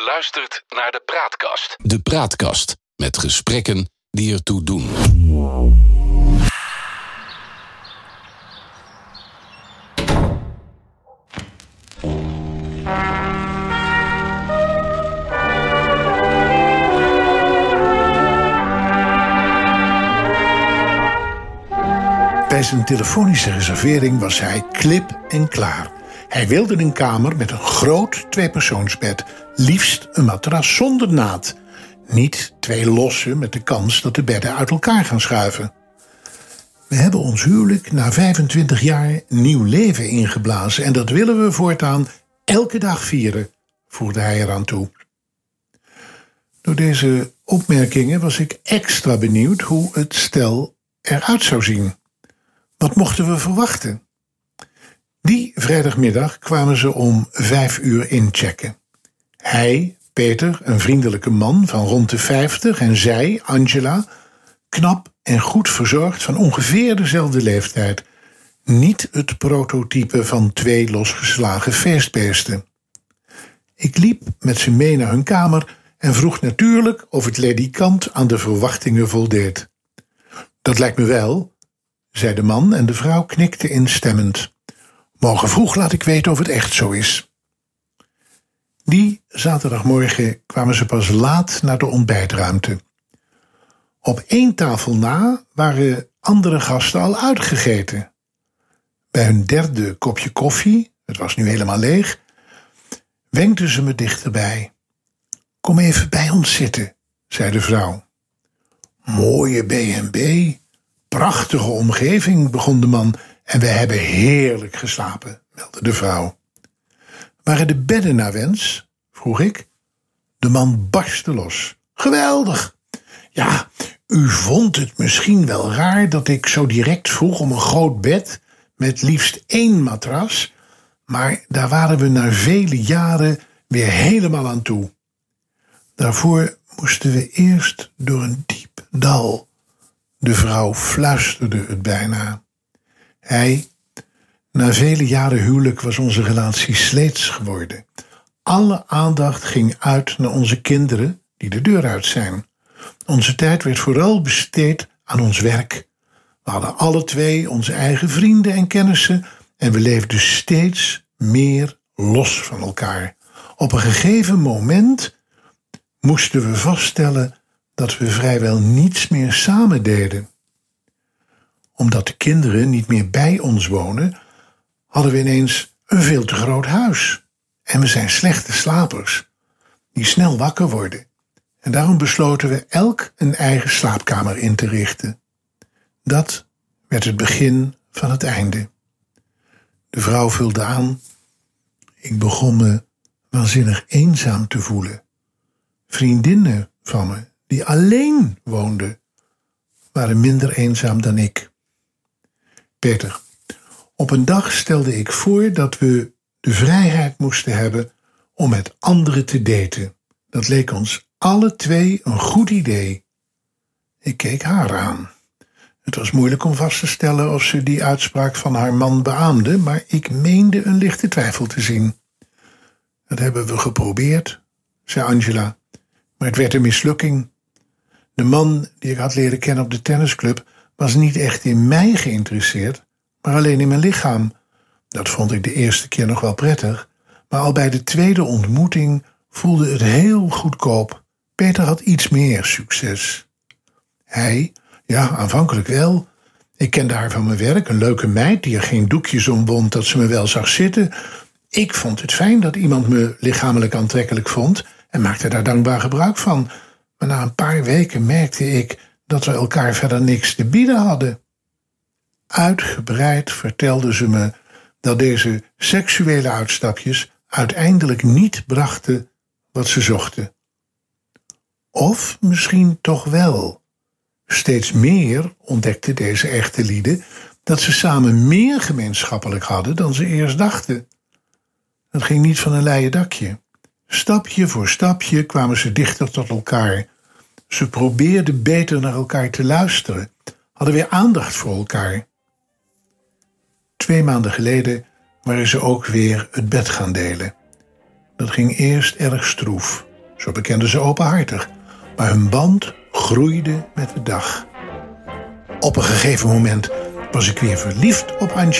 Je luistert naar de Praatkast. De Praatkast met gesprekken die ertoe doen. Bij zijn telefonische reservering was hij klip en klaar. Hij wilde een kamer met een groot tweepersoonsbed, liefst een matras zonder naad. Niet twee losse met de kans dat de bedden uit elkaar gaan schuiven. We hebben ons huwelijk na 25 jaar nieuw leven ingeblazen en dat willen we voortaan elke dag vieren, voegde hij eraan toe. Door deze opmerkingen was ik extra benieuwd hoe het stel eruit zou zien. Wat mochten we verwachten? Die vrijdagmiddag kwamen ze om vijf uur inchecken. Hij, Peter, een vriendelijke man van rond de vijftig, en zij, Angela, knap en goed verzorgd van ongeveer dezelfde leeftijd. Niet het prototype van twee losgeslagen feestbeesten. Ik liep met ze mee naar hun kamer en vroeg natuurlijk of het ledikant aan de verwachtingen voldeed. Dat lijkt me wel, zei de man en de vrouw knikte instemmend. Morgen vroeg laat ik weten of het echt zo is. Die zaterdagmorgen kwamen ze pas laat naar de ontbijtruimte. Op één tafel na waren andere gasten al uitgegeten. Bij hun derde kopje koffie, het was nu helemaal leeg, wenkten ze me dichterbij. Kom even bij ons zitten, zei de vrouw. Mooie B&B, prachtige omgeving, begon de man, en we hebben heerlijk geslapen, meldde de vrouw. Waren de bedden naar wens? vroeg ik. De man barstte los. Geweldig! Ja, u vond het misschien wel raar dat ik zo direct vroeg om een groot bed met liefst één matras, maar daar waren we na vele jaren weer helemaal aan toe. Daarvoor moesten we eerst door een diep dal. De vrouw fluisterde het bijna. Hij, na vele jaren huwelijk was onze relatie sleets geworden. Alle aandacht ging uit naar onze kinderen die de deur uit zijn. Onze tijd werd vooral besteed aan ons werk. We hadden alle twee onze eigen vrienden en kennissen en we leefden steeds meer los van elkaar. Op een gegeven moment moesten we vaststellen dat we vrijwel niets meer samen deden. Omdat de kinderen niet meer bij ons wonen, hadden we ineens een veel te groot huis. En we zijn slechte slapers, die snel wakker worden. En daarom besloten we elk een eigen slaapkamer in te richten. Dat werd het begin van het einde. De vrouw vulde aan. Ik begon me waanzinnig eenzaam te voelen. Vriendinnen van me, die alleen woonden, waren minder eenzaam dan ik. Peter, op een dag stelde ik voor dat we de vrijheid moesten hebben om met anderen te daten. Dat leek ons alle twee een goed idee. Ik keek haar aan. Het was moeilijk om vast te stellen of ze die uitspraak van haar man beaamde, maar ik meende een lichte twijfel te zien. Dat hebben we geprobeerd, zei Angela, maar het werd een mislukking. De man die ik had leren kennen op de tennisclub was niet echt in mij geïnteresseerd, maar alleen in mijn lichaam. Dat vond ik de eerste keer nog wel prettig, maar al bij de tweede ontmoeting voelde het heel goedkoop. Peter had iets meer succes. Hij, ja, aanvankelijk wel. Ik kende haar van mijn werk, een leuke meid die er geen doekjes om wond dat ze me wel zag zitten. Ik vond het fijn dat iemand me lichamelijk aantrekkelijk vond en maakte daar dankbaar gebruik van. Maar na een paar weken merkte ik dat we elkaar verder niks te bieden hadden. Uitgebreid vertelde ze me dat deze seksuele uitstapjes uiteindelijk niet brachten wat ze zochten. Of misschien toch wel. Steeds meer ontdekten deze echte lieden dat ze samen meer gemeenschappelijk hadden dan ze eerst dachten. Het ging niet van een leien dakje. Stapje voor stapje kwamen ze dichter tot elkaar. Ze probeerden beter naar elkaar te luisteren, hadden weer aandacht voor elkaar. Twee maanden geleden waren ze ook weer het bed gaan delen. Dat ging eerst erg stroef. zo bekenden ze openhartig. Maar hun band groeide met de dag. Op een gegeven moment was ik weer verliefd op Angela.